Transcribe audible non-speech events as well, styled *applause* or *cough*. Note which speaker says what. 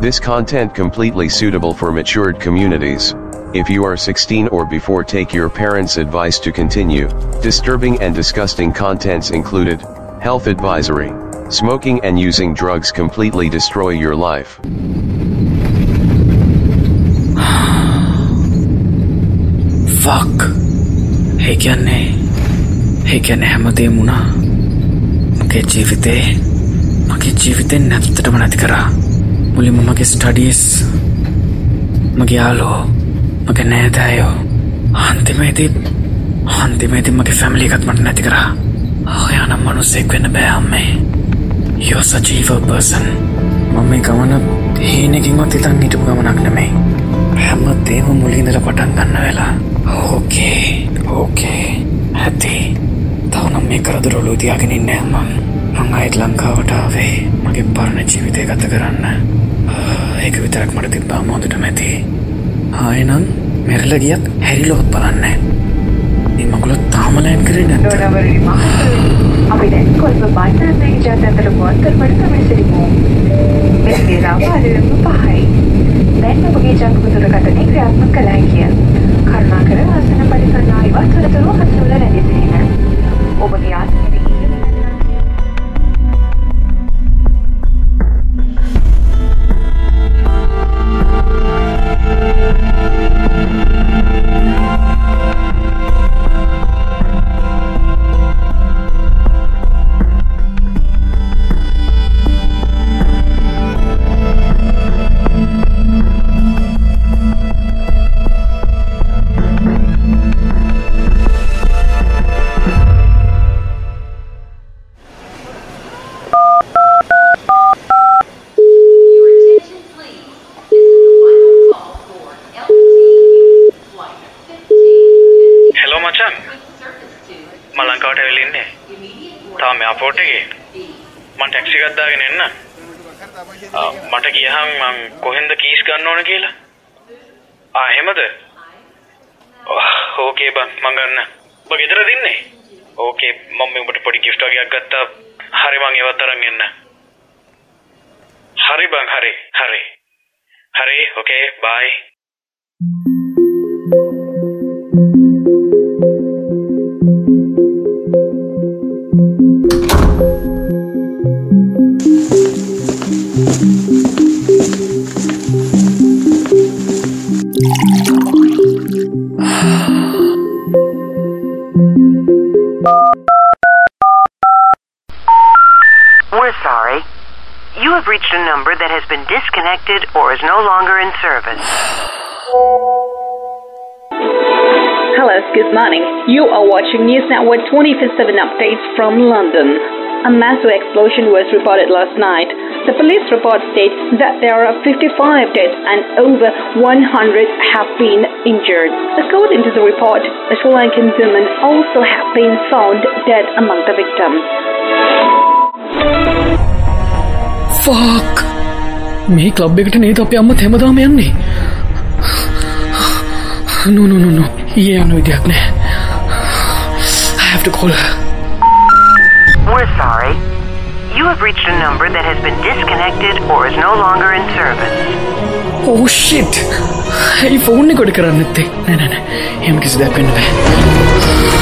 Speaker 1: This content completely suitable for matured communities. If you are 16 or before take your parents' advice to continue. Disturbing and disgusting contents included, health advisory, smoking and using drugs completely destroy your life. *sighs*
Speaker 2: Fuck. हे क्या ने हे क्या नेहमत मुना मुके जीविते मुके जीविते नेत्र बनात करा මුලිම මගේ ස්ටඩීස් මගේ යාලෝ මගේ නෑදෑයෝ අන්තිමේදී අන්තිමේදී මගේ ෆැමිලි එකත් මට නැති කරා. ඔයානම් මනුස්සෙක් වෙන්න බෑම්මේ යෝ සජීව පර්සන් මම මේ ගමන හීනකින්වත් ඉතන් හිටපු ගමනක් නෙමෙයි. හැම දේම මුලින්දල පටන් ගන්න වෙලා. ඕකේ ඕකේ ඇති. තවනම් මේ කරදුරොලු තියාගෙන ඉන්න ඇම්මන් මං. අයිත් ලංකාවටාවේ මගේ පරණ ජීවිතය ගත කරන්න. ඒක විතරක් මට තිබ්බා මෝදට මැති ආයනම් මෙරල ගියත් හැරිලොත් බලන්න. මකුල තාමලෑන් කරේ නැත
Speaker 3: අපි දැන් කොල්ප බන්ධන්න ඉජාත අතර මුවත්තර පඩි තමයි සිරිමු එස්ේලාව අලරම පහයි. දැන් ඔබගේ ජංගම දුරකථනය ක්‍රියාත්මක කළයි කිය. කරුණාකර ආසන පරිසරණ ඉවත් තොරතුරු හසුවල රැඳී සිටින
Speaker 4: තාම මෙයාපෝට් එකේ.
Speaker 5: B.
Speaker 4: මං ටැක්සි එකක් දාගෙන එන්න. මට කියහම් මං කොහෙන්ද කීස් ගන්න ඕන කියලා? ආ එහෙමද? ඕකේ බං මං ගන්න. ඔබ ගෙදර දින්නේ? ඕකේ මම උඹට පොඩි ගිෆ්ට් වගේක් ගත්තා. හරි මං ඒවත් අරන් එන්න. හරි බං හරි හරි. හරි okay bye
Speaker 6: We're You have reached a number that has been disconnected or is no longer in service.
Speaker 7: Hello, good morning. You are watching News Network 24 7 updates from London. A massive explosion was reported last night. The police report states that there are 55 dead and over 100 have been injured. According to the report, a Sri Lankan woman also have been found dead among the victims.
Speaker 2: Fuck මේ club එකට නේද අප අම්මත් හැමදාම යන්නේ නොනොනො ඒ යන විදියක් නෑ I have to call her.
Speaker 6: We're sorry. You have reached a number that has been disconnected or is no longer in service.
Speaker 2: Oh shit! ඇයි ෆෝන් කොට කරන්න ඇත්තේ නෑ නෑ එහෙම කිසි දෙයක් වෙන්න බෑ